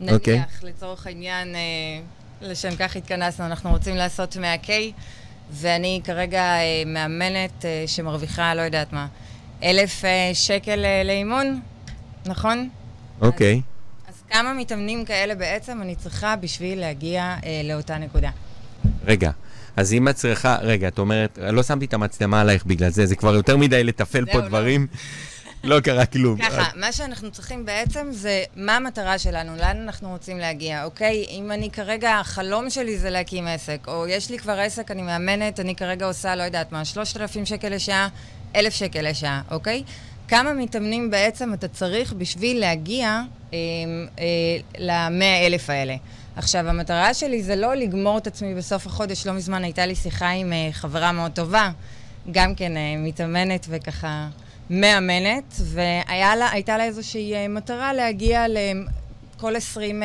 Speaker 2: נניח, okay. אוקיי. לצורך העניין, אה, לשם כך התכנסנו, אנחנו רוצים לעשות 100K, ואני כרגע אה, מאמנת אה, שמרוויחה, לא יודעת מה, אלף אה, שקל אה, לאימון, נכון?
Speaker 1: אוקיי. Okay.
Speaker 2: כמה מתאמנים כאלה בעצם אני צריכה בשביל להגיע אה, לאותה נקודה?
Speaker 1: רגע, אז אם את צריכה, רגע, את אומרת, לא שמתי את המצלמה עלייך בגלל זה, זה כבר יותר מדי לתפעל פה לא. דברים. לא קרה כלום.
Speaker 2: ככה, מה שאנחנו צריכים בעצם זה מה המטרה שלנו, לאן אנחנו רוצים להגיע, אוקיי? אם אני כרגע, החלום שלי זה להקים עסק, או יש לי כבר עסק, אני מאמנת, אני כרגע עושה, לא יודעת מה, 3,000 שקל לשעה, 1,000 שקל לשעה, אוקיי? כמה מתאמנים בעצם אתה צריך בשביל להגיע אה, אה, ל-100 אלף האלה? עכשיו, המטרה שלי זה לא לגמור את עצמי בסוף החודש. לא מזמן הייתה לי שיחה עם uh, חברה מאוד טובה, גם כן uh, מתאמנת וככה מאמנת, והייתה לה איזושהי אה, מטרה להגיע לכל 20...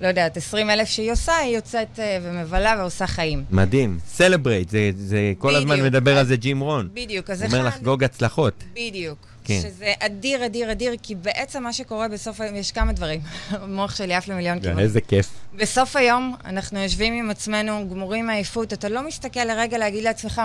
Speaker 2: לא יודעת, 20 אלף שהיא עושה, היא יוצאת uh, ומבלה ועושה חיים.
Speaker 1: מדהים. סלברייט, זה, זה כל בדיוק, הזמן מדבר על זה ג'ים רון.
Speaker 2: בדיוק, אז
Speaker 1: אחד... הוא אומר לחגוג הצלחות.
Speaker 2: בדיוק. כן. שזה אדיר, אדיר, אדיר, כי בעצם מה שקורה בסוף היום, יש כמה דברים. המוח שלי עף למיליון כיוון.
Speaker 1: איזה כיף.
Speaker 2: בסוף היום, אנחנו יושבים עם עצמנו, גמורים מעייפות, אתה לא מסתכל לרגע להגיד לעצמך,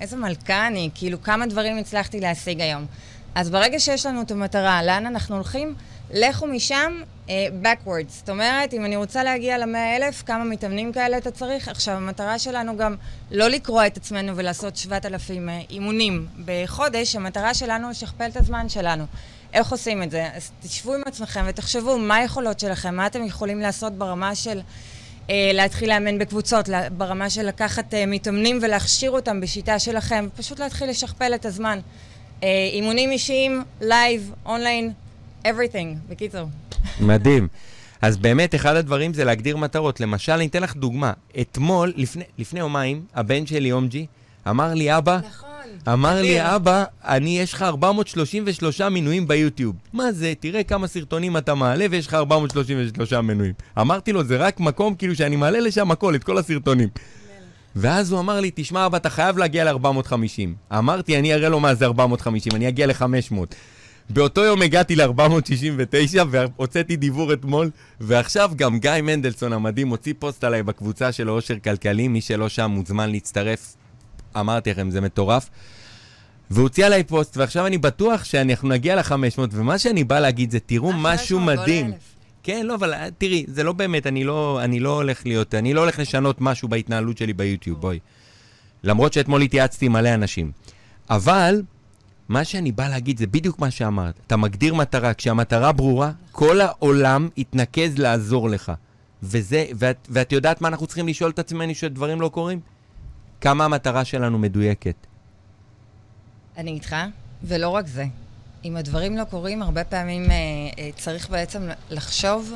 Speaker 2: איזה מלכה אני, כאילו, כמה דברים הצלחתי להשיג היום. אז ברגע שיש לנו את המטרה, לאן אנחנו הולכים? לכו משם uh, backwards. זאת אומרת, אם אני רוצה להגיע למאה אלף, כמה מתאמנים כאלה אתה צריך? עכשיו, המטרה שלנו גם לא לקרוע את עצמנו ולעשות 7,000 uh, אה, אימונים בחודש, המטרה שלנו לשכפל את הזמן שלנו. איך עושים את זה? אז תשבו עם עצמכם ותחשבו מה היכולות שלכם, מה אתם יכולים לעשות ברמה של... אה, להתחיל לאמן בקבוצות, ברמה של לקחת אה, מתאמנים ולהכשיר אותם בשיטה שלכם, פשוט להתחיל לשכפל את הזמן. אה, אימונים אישיים, live, online, everything, בקיצור.
Speaker 1: מדהים. אז באמת, אחד הדברים זה להגדיר מטרות. למשל, אני אתן לך דוגמה. אתמול, לפני, לפני יומיים, הבן שלי, אומג'י, אמר לי, אבא,
Speaker 2: נכון.
Speaker 1: אמר לי, אבא, אני, יש לך 433 מנויים ביוטיוב. מה זה? תראה כמה סרטונים אתה מעלה ויש לך 433 מנויים. אמרתי לו, זה רק מקום כאילו שאני מעלה לשם הכל, את כל הסרטונים. ואז הוא אמר לי, תשמע, אבא, אתה חייב להגיע ל-450. אמרתי, אני אראה לו מה זה 450, אני אגיע ל-500. באותו יום הגעתי ל-469 והוצאתי דיבור אתמול, ועכשיו גם גיא מנדלסון המדהים הוציא פוסט עליי בקבוצה של עושר כלכלי, מי שלא שם מוזמן להצטרף. אמרתי לכם, זה מטורף. והוא הוציא עליי פוסט, ועכשיו אני בטוח שאנחנו נגיע ל-500, ומה שאני בא להגיד זה, תראו משהו מדהים. כן, לא, אבל תראי, זה לא באמת, אני לא, אני לא הולך להיות, אני לא הולך לשנות משהו בהתנהלות שלי ביוטיוב, בואי. למרות שאתמול התייעצתי עם מלא אנשים. אבל מה שאני בא להגיד זה בדיוק מה שאמרת. אתה מגדיר מטרה, כשהמטרה ברורה, כל העולם יתנקז לעזור לך. וזה, ואת, ואת יודעת מה אנחנו צריכים לשאול את עצמנו שדברים לא קורים? כמה המטרה שלנו מדויקת.
Speaker 2: אני איתך, ולא רק זה. אם הדברים לא קורים, הרבה פעמים אה, אה, צריך בעצם לחשוב,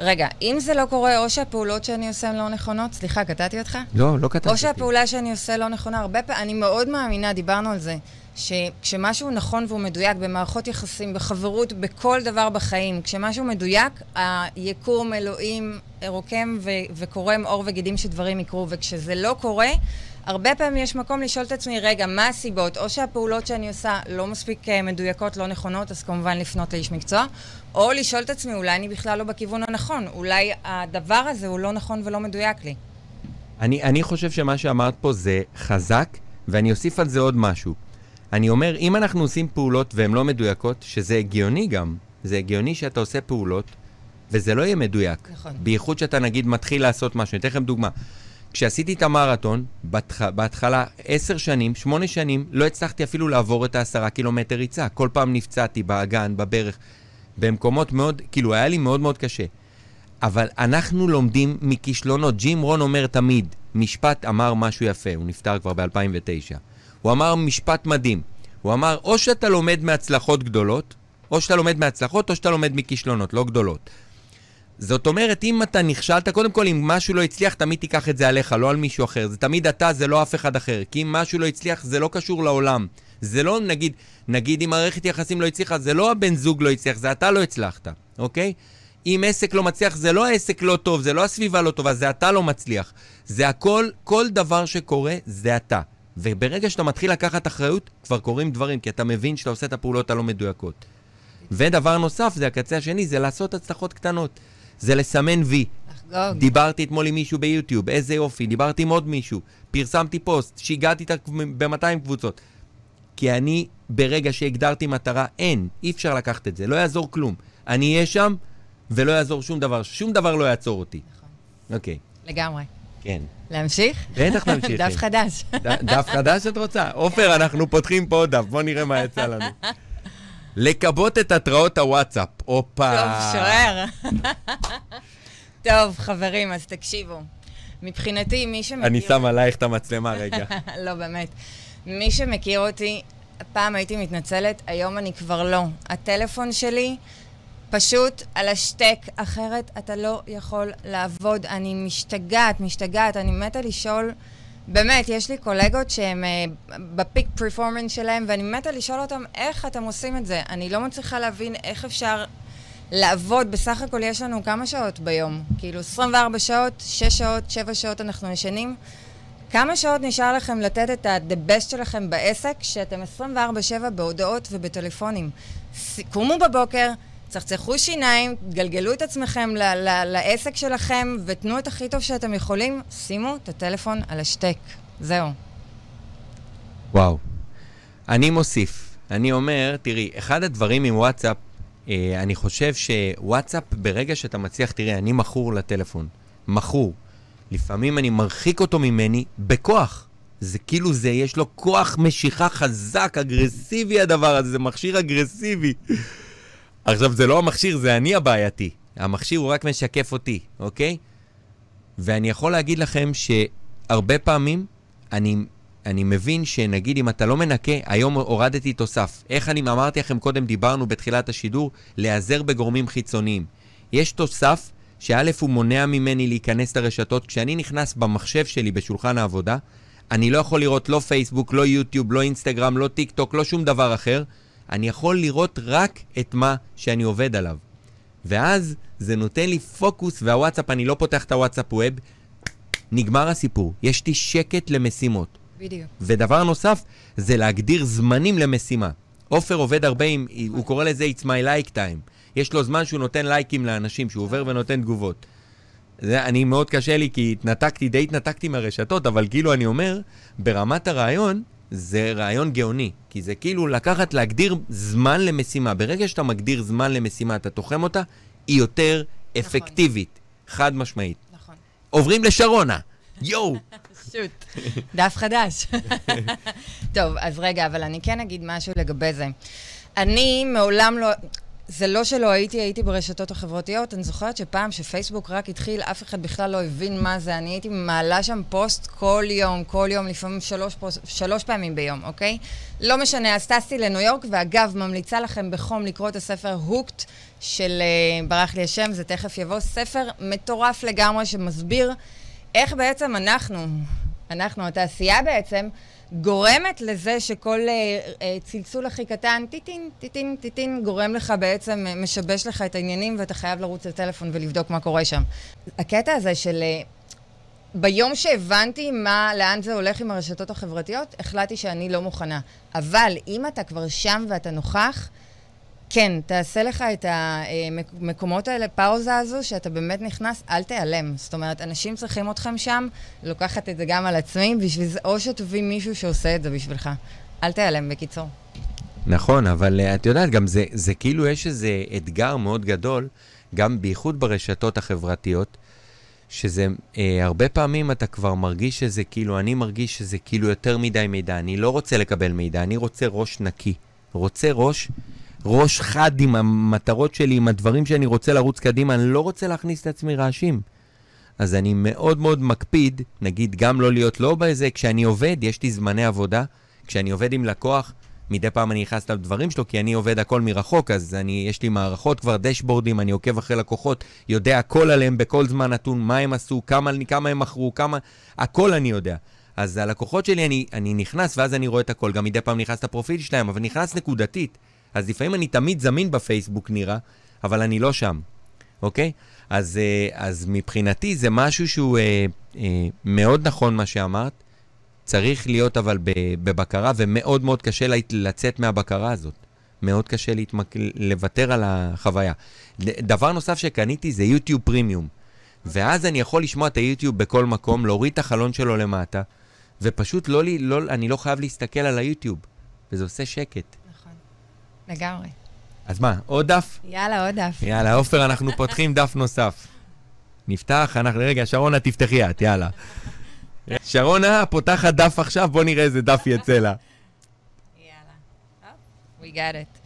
Speaker 2: רגע, אם זה לא קורה, או שהפעולות שאני עושה הן לא נכונות, סליחה, קטעתי אותך?
Speaker 1: לא, לא קטעתי.
Speaker 2: או שהפעולה שאני עושה לא נכונה, הרבה פעמים, אני מאוד מאמינה, דיברנו על זה. שכשמשהו נכון והוא מדויק במערכות יחסים, בחברות, בכל דבר בחיים, כשמשהו מדויק, היקום, אלוהים, רוקם ו- וקורם עור וגידים שדברים יקרו, וכשזה לא קורה, הרבה פעמים יש מקום לשאול את עצמי, רגע, מה הסיבות? או שהפעולות שאני עושה לא מספיק אה, מדויקות, לא נכונות, אז כמובן לפנות לאיש מקצוע, או לשאול את עצמי, אולי אני בכלל לא בכיוון הנכון, אולי הדבר הזה הוא לא נכון ולא מדויק לי.
Speaker 1: אני, אני חושב שמה שאמרת פה זה חזק, ואני אוסיף על זה עוד משהו. אני אומר, אם אנחנו עושים פעולות והן לא מדויקות, שזה הגיוני גם, זה הגיוני שאתה עושה פעולות וזה לא יהיה מדויק.
Speaker 2: נכון.
Speaker 1: בייחוד שאתה נגיד מתחיל לעשות משהו. אני אתן לכם דוגמה. כשעשיתי את המרתון, בהתח... בהתחלה, עשר שנים, שמונה שנים, לא הצלחתי אפילו לעבור את העשרה קילומטר ריצה. כל פעם נפצעתי באגן, בברך, במקומות מאוד, כאילו, היה לי מאוד מאוד קשה. אבל אנחנו לומדים מכישלונות. ג'ים רון אומר תמיד, משפט אמר משהו יפה, הוא נפטר כבר ב-2009. הוא אמר משפט מדהים. הוא אמר, או שאתה לומד מהצלחות גדולות, או שאתה לומד מהצלחות, או שאתה לומד מכישלונות, לא גדולות. זאת אומרת, אם אתה נכשלת, קודם כל, אם משהו לא הצליח, תמיד תיקח את זה עליך, לא על מישהו אחר. זה תמיד אתה, זה לא אף אחד אחר. כי אם משהו לא הצליח, זה לא קשור לעולם. זה לא, נגיד, נגיד אם מערכת יחסים לא הצליחה, זה לא הבן זוג לא הצליח, זה אתה לא הצלחת, אוקיי? אם עסק לא מצליח, זה לא העסק לא טוב, זה לא הסביבה לא טובה, זה אתה לא מצליח. זה הכל, כל דבר שקורה, זה אתה. וברגע שאתה מתחיל לקחת אחריות, כבר קורים דברים, כי אתה מבין שאתה עושה את הפעולות הלא מדויקות. ודבר נוסף, זה הקצה השני, זה לעשות הצלחות קטנות. זה לסמן וי.
Speaker 2: לחגוג.
Speaker 1: דיברתי אתמול עם מישהו ביוטיוב, איזה יופי, דיברתי עם עוד מישהו, פרסמתי פוסט, שיגעתי ב-200 קבוצות. כי אני, ברגע שהגדרתי מטרה, אין, אי אפשר לקחת את זה, לא יעזור כלום. אני אהיה שם, ולא יעזור שום דבר, שום דבר לא יעצור אותי.
Speaker 2: נכון.
Speaker 1: אוקיי.
Speaker 2: לגמרי.
Speaker 1: כן.
Speaker 2: להמשיך?
Speaker 1: בטח נמשיך.
Speaker 2: דף חדש.
Speaker 1: דף חדש את רוצה? עופר, אנחנו פותחים פה עוד דף, בוא נראה מה יצא לנו. לכבות את התראות הוואטסאפ. הופה.
Speaker 2: טוב, שוער. טוב, חברים, אז תקשיבו. מבחינתי, מי שמכיר...
Speaker 1: אני שם עלייך את המצלמה רגע.
Speaker 2: לא, באמת. מי שמכיר אותי, פעם הייתי מתנצלת, היום אני כבר לא. הטלפון שלי פשוט על השטק, אחרת אתה לא יכול לעבוד. אני משתגעת, משתגעת, אני מתה לשאול באמת, יש לי קולגות שהם uh, בפיק פרפורמנס שלהם, ואני מתה לשאול אותם איך אתם עושים את זה. אני לא מצליחה להבין איך אפשר לעבוד. בסך הכל יש לנו כמה שעות ביום? כאילו 24 שעות, 6 שעות, 7 שעות אנחנו ישנים. כמה שעות נשאר לכם לתת את ה-the best שלכם בעסק, שאתם 24-7 בהודעות ובטלפונים? קומו בבוקר, צחצחו שיניים, גלגלו את עצמכם ל- ל- לעסק שלכם ותנו את הכי טוב שאתם יכולים, שימו את הטלפון על השתק. זהו.
Speaker 1: וואו. אני מוסיף. אני אומר, תראי, אחד הדברים עם וואטסאפ, אה, אני חושב שוואטסאפ, ברגע שאתה מצליח, תראי, אני מכור לטלפון. מכור. לפעמים אני מרחיק אותו ממני בכוח. זה כאילו זה, יש לו כוח משיכה חזק, אגרסיבי הדבר הזה, זה מכשיר אגרסיבי. עכשיו, זה לא המכשיר, זה אני הבעייתי. המכשיר הוא רק משקף אותי, אוקיי? ואני יכול להגיד לכם שהרבה פעמים אני, אני מבין שנגיד אם אתה לא מנקה, היום הורדתי תוסף. איך אני אמרתי לכם קודם, דיברנו בתחילת השידור, להיעזר בגורמים חיצוניים. יש תוסף שא' הוא מונע ממני להיכנס לרשתות. כשאני נכנס במחשב שלי בשולחן העבודה, אני לא יכול לראות לא פייסבוק, לא יוטיוב, לא אינסטגרם, לא טיק טוק, לא שום דבר אחר. אני יכול לראות רק את מה שאני עובד עליו. ואז זה נותן לי פוקוס, והוואטסאפ, אני לא פותח את הוואטסאפ ווב, נגמר הסיפור. יש לי שקט למשימות.
Speaker 2: בדיוק.
Speaker 1: ודבר נוסף, זה להגדיר זמנים למשימה. עופר עובד הרבה עם, הוא קורא לזה It's my like time. יש לו זמן שהוא נותן לייקים לאנשים, שהוא עובר ונותן תגובות. זה, אני מאוד קשה לי, כי התנתקתי, די התנתקתי מהרשתות, אבל כאילו אני אומר, ברמת הרעיון, זה רעיון גאוני. כי זה כאילו לקחת, להגדיר זמן למשימה. ברגע שאתה מגדיר זמן למשימה, אתה תוחם אותה, היא יותר אפקטיבית. חד משמעית.
Speaker 2: נכון.
Speaker 1: עוברים לשרונה. יואו!
Speaker 2: שוט. דף חדש. טוב, אז רגע, אבל אני כן אגיד משהו לגבי זה. אני מעולם לא... זה לא שלא הייתי, הייתי ברשתות החברתיות. אני זוכרת שפעם שפייסבוק רק התחיל, אף אחד בכלל לא הבין מה זה. אני הייתי מעלה שם פוסט כל יום, כל יום, לפעמים שלוש, פוסט, שלוש פעמים ביום, אוקיי? לא משנה, אז טסתי לניו יורק, ואגב, ממליצה לכם בחום לקרוא את הספר הוקט של, uh, ברח לי השם, זה תכף יבוא, ספר מטורף לגמרי שמסביר איך בעצם אנחנו, אנחנו, התעשייה בעצם, גורמת לזה שכל uh, uh, צלצול הכי קטן, טיטין, טיטין, טיטין, גורם לך בעצם, uh, משבש לך את העניינים ואתה חייב לרוץ לטלפון ולבדוק מה קורה שם. הקטע הזה של... ביום שהבנתי מה, לאן זה הולך עם הרשתות החברתיות, החלטתי שאני לא מוכנה. אבל אם אתה כבר שם ואתה נוכח, כן, תעשה לך את המקומות האלה, פאוזה הזו, שאתה באמת נכנס, אל תיעלם. זאת אומרת, אנשים צריכים אתכם שם, לוקחת את זה גם על עצמי, בשביל זה, או שתביא מישהו שעושה את זה בשבילך. אל תיעלם, בקיצור.
Speaker 1: נכון, אבל uh, את יודעת, גם זה, זה כאילו יש איזה אתגר מאוד גדול, גם בייחוד ברשתות החברתיות, שזה uh, הרבה פעמים אתה כבר מרגיש שזה כאילו, אני מרגיש שזה כאילו יותר מדי מידע. אני לא רוצה לקבל מידע, אני רוצה ראש נקי. רוצה ראש ראש חד עם המטרות שלי, עם הדברים שאני רוצה לרוץ קדימה, אני לא רוצה להכניס את עצמי רעשים. אז אני מאוד מאוד מקפיד, נגיד, גם לא להיות לא באיזה, כשאני עובד, יש לי זמני עבודה. כשאני עובד עם לקוח, מדי פעם אני נכנס לדברים שלו, כי אני עובד הכל מרחוק, אז אני, יש לי מערכות כבר, דשבורדים, אני עוקב אחרי לקוחות, יודע הכל עליהם בכל זמן נתון, מה הם עשו, כמה, כמה הם מכרו, כמה, הכל אני יודע. אז הלקוחות שלי, אני, אני נכנס, ואז אני רואה את הכל. גם מדי פעם נכנס לפרופיל שלהם, אבל נכנס נקודתית. אז לפעמים אני תמיד זמין בפייסבוק נראה, אבל אני לא שם, אוקיי? אז, אה, אז מבחינתי זה משהו שהוא אה, אה, מאוד נכון מה שאמרת. צריך להיות אבל בבקרה, ומאוד מאוד קשה לצאת מהבקרה הזאת. מאוד קשה להתמק... לוותר על החוויה. דבר נוסף שקניתי זה יוטיוב פרימיום. ואז אני יכול לשמוע את היוטיוב בכל מקום, להוריד את החלון שלו למטה, ופשוט לא, לא, אני לא חייב להסתכל על היוטיוב, וזה עושה שקט.
Speaker 2: לגמרי.
Speaker 1: אז מה, עוד דף?
Speaker 2: יאללה, עוד דף.
Speaker 1: יאללה, עופר, אנחנו פותחים דף נוסף. נפתח, אנחנו... רגע, שרונה, תפתחי את, יאללה. שרונה, פותחת דף עכשיו, בוא נראה איזה דף יצא לה.
Speaker 2: יאללה. We got it.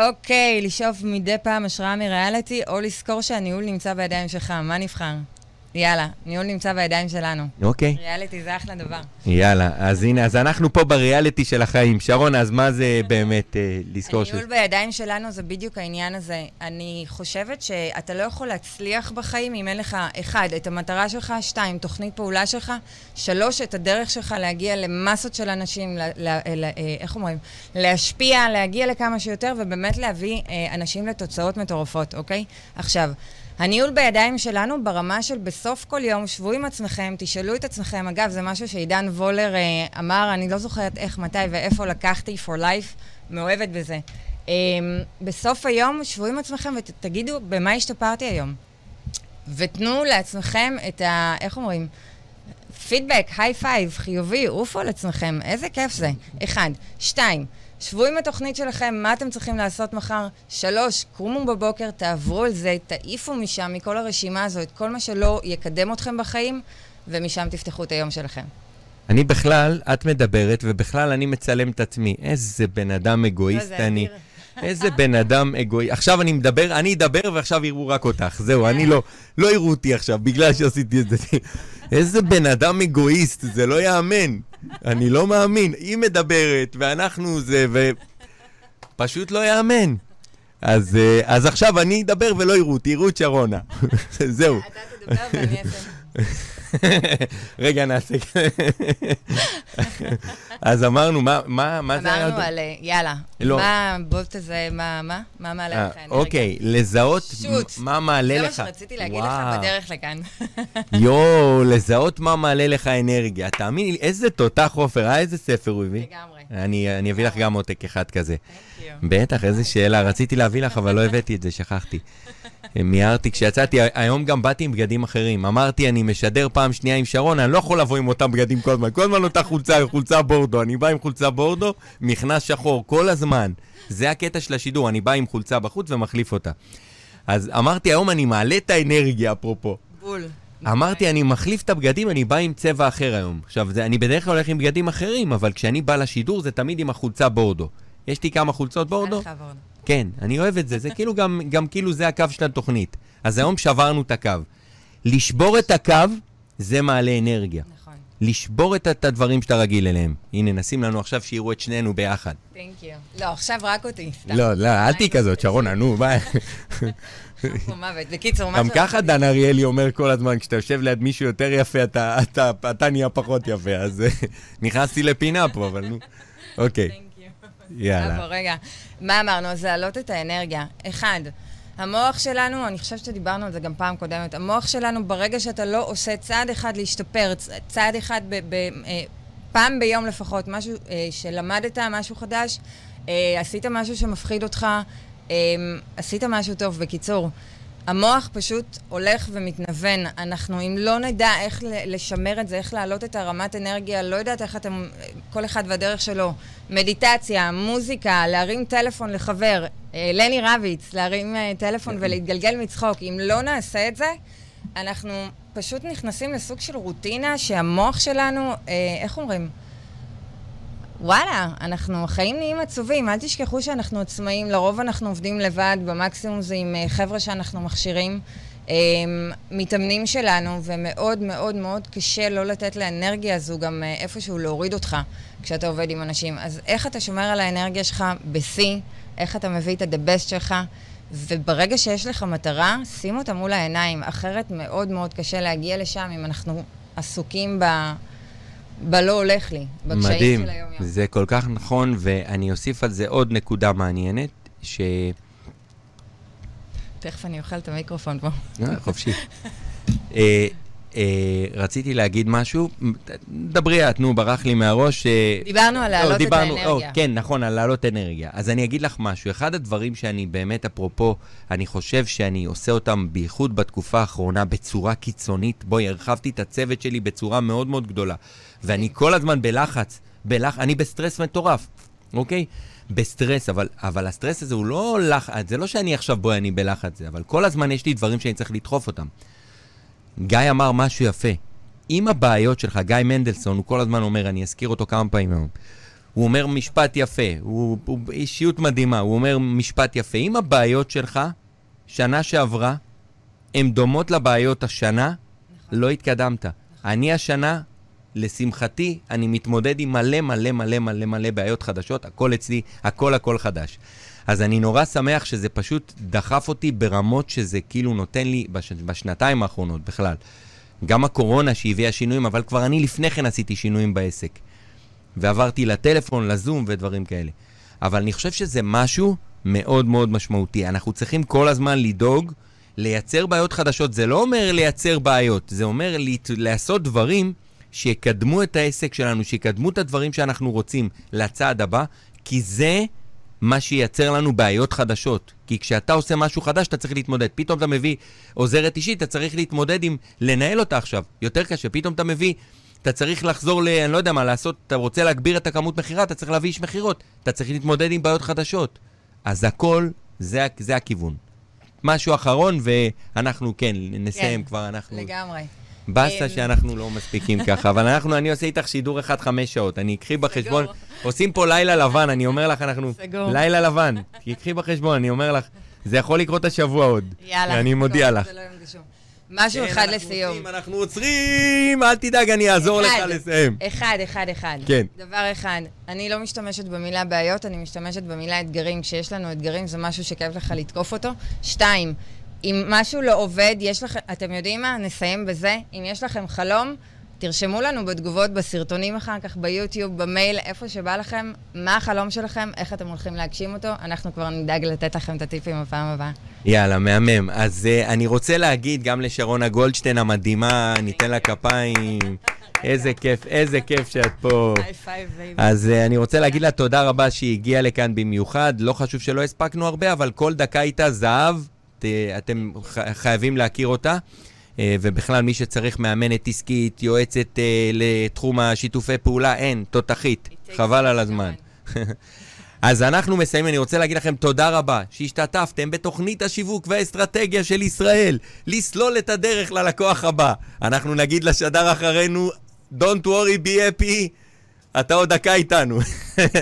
Speaker 2: אוקיי, לשאוף מדי פעם השראה מריאליטי, או לזכור שהניהול נמצא בידיים שלך, מה נבחר? יאללה, ניהול נמצא בידיים שלנו.
Speaker 1: אוקיי.
Speaker 2: ריאליטי זה אחלה דבר.
Speaker 1: יאללה, אז הנה, אז אנחנו פה בריאליטי של החיים. שרון, אז מה זה באמת אה, לזכור ש...
Speaker 2: הניהול בידיים שלנו זה בדיוק העניין הזה. אני חושבת שאתה לא יכול להצליח בחיים אם אין לך, אחד, את המטרה שלך, שתיים, תוכנית פעולה שלך, שלוש, את הדרך שלך להגיע למסות של אנשים, אה, איך אומרים? להשפיע, להגיע לכמה שיותר, ובאמת להביא אה, אנשים לתוצאות מטורפות, אוקיי? עכשיו, הניהול בידיים שלנו ברמה של בסוף כל יום, שבו עם עצמכם, תשאלו את עצמכם. אגב, זה משהו שעידן וולר אה, אמר, אני לא זוכרת איך, מתי ואיפה לקחתי for life, מאוהבת בזה. אה, בסוף היום, שבו עם עצמכם ותגידו, במה השתפרתי היום? ותנו לעצמכם את ה... איך אומרים? פידבק, high five, חיובי, עופו על עצמכם, איזה כיף זה. אחד. שתיים, שבו עם התוכנית שלכם, מה אתם צריכים לעשות מחר. שלוש, קומו בבוקר, תעברו על זה, תעיפו משם, מכל הרשימה הזו, את כל מה שלא יקדם אתכם בחיים, ומשם תפתחו את היום שלכם.
Speaker 1: אני בכלל, את מדברת, ובכלל אני מצלם את עצמי. איזה בן אדם אגואיסט
Speaker 2: לא,
Speaker 1: אני. איזה בן אדם אגואיסט. עכשיו אני מדבר, אני אדבר ועכשיו יראו רק אותך. זהו, אני לא, לא יראו אותי עכשיו, בגלל שעשיתי את זה. איזה בן אדם אגואיסט, זה לא יאמן. אני לא מאמין. היא מדברת, ואנחנו זה, ו... פשוט לא יאמן. אז, אה, אז עכשיו אני אדבר ולא יראו אותי, יראו את שרונה. זהו.
Speaker 2: אתה תדבר ואני אעשה.
Speaker 1: רגע, נעשה... אז אמרנו, מה, מה, מה זה היה?
Speaker 2: אמרנו על, יאללה.
Speaker 1: לא.
Speaker 2: מה הבוט הזה, מה, מה? מה מעלה
Speaker 1: אה,
Speaker 2: לך אנרגיה?
Speaker 1: אוקיי, לזהות. מה מעלה
Speaker 2: זה
Speaker 1: לך.
Speaker 2: מה שרציתי להגיד לך. בדרך לכאן.
Speaker 1: יואו, לזהות מה מעלה לך אנרגיה. תאמיני לי, איזה תותח עופר, אה, איזה ספר הוא הביא?
Speaker 2: לגמרי.
Speaker 1: אני, אביא לך גם עותק אחד כזה. בטח, איזה שאלה. רציתי להביא לך, אבל לא הבאתי את זה, שכחתי. מיהרתי כשיצאתי, היום גם באתי עם בגדים אחרים. אמרתי, אני משדר פעם שנייה עם שרון, אני לא יכול לבוא עם אותם בגדים כל הזמן. כל הזמן אותה חולצה, חולצה בורדו. אני בא עם חולצה בורדו, מכנס שחור, כל הזמן. זה הקטע של השידור, אני בא עם חולצה בחוץ ומחליף אותה. אז אמרתי, היום אני מעלה את האנרגיה, אפרופו.
Speaker 2: בול.
Speaker 1: אמרתי, אני מחליף את הבגדים, אני בא עם צבע אחר היום. עכשיו, זה, אני בדרך כלל הולך עם בגדים אחרים, אבל כשאני בא לשידור זה תמיד עם החולצה בורדו. יש לי כמה חולצות בורדו? כן, אני אוהב את זה, זה כאילו גם, גם כאילו זה הקו של התוכנית. אז היום שברנו את הקו. לשבור את הקו, זה מעלה אנרגיה.
Speaker 2: נכון.
Speaker 1: לשבור את, את הדברים שאתה רגיל אליהם. הנה, נשים לנו עכשיו שיראו את שנינו ביחד.
Speaker 2: Thank you. לא, עכשיו רק אותי.
Speaker 1: לא, לא, אל תהיי כזאת, שרונה, נו, ביי.
Speaker 2: מוות. בקיצור, מה
Speaker 1: גם ככה דן אריאלי אומר כל הזמן, כשאתה יושב ליד מישהו יותר יפה, אתה, אתה, אתה נהיה פחות יפה, אז אה, נכנסתי לפינה פה, אבל נו. אוקיי. יאללה.
Speaker 2: בוא, רגע. מה אמרנו? אז להעלות את האנרגיה. אחד, המוח שלנו, אני חושבת שדיברנו על זה גם פעם קודמת, המוח שלנו, ברגע שאתה לא עושה צעד אחד להשתפר, צעד אחד ב... ב אה, פעם ביום לפחות, משהו אה, שלמדת, משהו חדש, אה, עשית משהו שמפחיד אותך, אה, עשית משהו טוב. בקיצור, המוח פשוט הולך ומתנוון. אנחנו, אם לא נדע איך לשמר את זה, איך להעלות את הרמת אנרגיה, לא יודעת איך אתם, כל אחד והדרך שלו. מדיטציה, מוזיקה, להרים טלפון לחבר, אה, לני רביץ, להרים אה, טלפון ולהתגלגל מצחוק. אם לא נעשה את זה, אנחנו פשוט נכנסים לסוג של רוטינה שהמוח שלנו, אה, איך אומרים? וואלה, אנחנו, החיים נהיים עצובים, אל תשכחו שאנחנו עצמאים, לרוב אנחנו עובדים לבד, במקסימום זה עם אה, חבר'ה שאנחנו מכשירים, אה, מתאמנים שלנו, ומאוד מאוד מאוד קשה לא לתת לאנרגיה הזו גם אה, איפשהו להוריד אותך כשאתה עובד עם אנשים. אז איך אתה שומר על האנרגיה שלך בשיא, איך אתה מביא את best שלך, וברגע שיש לך מטרה, שים אותה מול העיניים, אחרת מאוד מאוד קשה להגיע לשם אם אנחנו עסוקים ב... בלא הולך לי, בקשיים
Speaker 1: מדהים,
Speaker 2: של היום-יום.
Speaker 1: זה כל כך נכון, ואני אוסיף על זה עוד נקודה מעניינת, ש...
Speaker 2: תכף אני אוכל את המיקרופון פה.
Speaker 1: אה, חופשי. אה, אה, רציתי להגיד משהו, דברי את, נו, ברח לי מהראש.
Speaker 2: דיברנו על
Speaker 1: לא,
Speaker 2: להעלות את האנרגיה.
Speaker 1: כן, נכון, על להעלות אנרגיה. אז אני אגיד לך משהו. אחד הדברים שאני באמת, אפרופו, אני חושב שאני עושה אותם בייחוד בתקופה האחרונה בצורה קיצונית. בואי, הרחבתי את הצוות שלי בצורה מאוד מאוד גדולה. ואני כל הזמן בלחץ, בלח... אני בסטרס מטורף, אוקיי? בסטרס, אבל, אבל הסטרס הזה הוא לא לחץ, זה לא שאני עכשיו, בואי, אני בלחץ זה, אבל כל הזמן יש לי דברים שאני צריך לדחוף אותם. גיא אמר משהו יפה. עם הבעיות שלך, גיא מנדלסון, הוא כל הזמן אומר, אני אזכיר אותו כמה פעמים היום. הוא אומר משפט יפה, הוא, הוא אישיות מדהימה, הוא אומר משפט יפה. אם הבעיות שלך, שנה שעברה, הן דומות לבעיות השנה,
Speaker 2: נכון.
Speaker 1: לא התקדמת. אני השנה, לשמחתי, אני מתמודד עם מלא מלא מלא מלא מלא בעיות חדשות, הכל אצלי, הכל הכל חדש. אז אני נורא שמח שזה פשוט דחף אותי ברמות שזה כאילו נותן לי בש... בשנתיים האחרונות בכלל. גם הקורונה שהביאה שינויים, אבל כבר אני לפני כן עשיתי שינויים בעסק. ועברתי לטלפון, לזום ודברים כאלה. אבל אני חושב שזה משהו מאוד מאוד משמעותי. אנחנו צריכים כל הזמן לדאוג, לייצר בעיות חדשות. זה לא אומר לייצר בעיות, זה אומר לעשות דברים שיקדמו את העסק שלנו, שיקדמו את הדברים שאנחנו רוצים לצעד הבא, כי זה מה שייצר לנו בעיות חדשות. כי כשאתה עושה משהו חדש, אתה צריך להתמודד. פתאום אתה מביא עוזרת אישית, אתה צריך להתמודד עם לנהל אותה עכשיו. יותר קשה. פתאום אתה מביא, אתה צריך לחזור ל... אני לא יודע מה לעשות, אתה רוצה להגביר את הכמות מכירה, אתה צריך להביא איש מכירות. אתה צריך להתמודד עם בעיות חדשות. אז הכל, זה, זה הכיוון. משהו אחרון, ואנחנו, כן, נסיים
Speaker 2: כן,
Speaker 1: כבר, אנחנו...
Speaker 2: לגמרי.
Speaker 1: באסה
Speaker 2: אמ,
Speaker 1: שאנחנו לא מספיקים ככה, אבל אנחנו, אני עושה איתך שידור אחד חמש שעות. אני אקחי בחשבון, עושים פה לילה לבן, אני אומר לך, אנחנו...
Speaker 2: סגור.
Speaker 1: לילה לבן, תקחי בחשבון, אני אומר לך, זה יכול לקרות השבוע עוד.
Speaker 2: יאללה.
Speaker 1: אני מודיע לך.
Speaker 2: לא. משהו
Speaker 1: כן,
Speaker 2: אחד לסיום.
Speaker 1: אנחנו עוצרים, אל תדאג, אני אעזור לך. לסיים.
Speaker 2: אחד, אחד, אחד.
Speaker 1: כן.
Speaker 2: דבר אחד, אני לא משתמשת במילה בעיות, אני משתמשת במילה אתגרים. כשיש לנו אתגרים זה משהו שכיף לך לתקוף אותו. שתיים, אם משהו לא עובד, יש לכם, אתם יודעים מה? נסיים בזה. אם יש לכם חלום, תרשמו לנו בתגובות, בסרטונים אחר כך, ביוטיוב, במייל, איפה שבא לכם, מה החלום שלכם, איך אתם הולכים להגשים אותו. אנחנו כבר נדאג לתת לכם את הטיפים בפעם הבאה.
Speaker 1: יאללה, מהמם. אז uh, אני רוצה להגיד גם לשרונה גולדשטיין המדהימה, ניתן לה כפיים. איזה כיף, איזה כיף שאת פה. אז uh, אני רוצה להגיד לה תודה רבה שהיא הגיעה לכאן במיוחד. לא חשוב שלא הספקנו הרבה, אבל כל דקה איתה זהב. ת, אתם ח- חייבים להכיר אותה. Uh, ובכלל, מי שצריך מאמנת עסקית, יועצת uh, לתחום השיתופי פעולה, אין, תותחית. חבל על הזמן. אז אנחנו מסיימים, אני רוצה להגיד לכם תודה רבה שהשתתפתם בתוכנית השיווק והאסטרטגיה של ישראל, לסלול את הדרך ללקוח הבא. אנחנו נגיד לשדר אחרינו, Don't worry, be happy, אתה עוד דקה איתנו.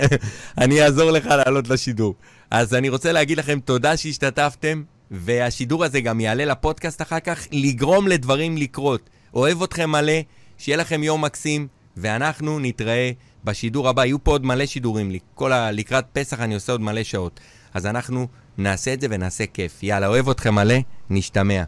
Speaker 1: אני אעזור לך לעלות לשידור. אז אני רוצה להגיד לכם תודה שהשתתפתם, והשידור הזה גם יעלה לפודקאסט אחר כך, לגרום לדברים לקרות. אוהב אתכם מלא, שיהיה לכם יום מקסים, ואנחנו נתראה בשידור הבא. יהיו פה עוד מלא שידורים, כל ה... לקראת פסח אני עושה עוד מלא שעות. אז אנחנו נעשה את זה ונעשה כיף. יאללה, אוהב אתכם מלא, נשתמע.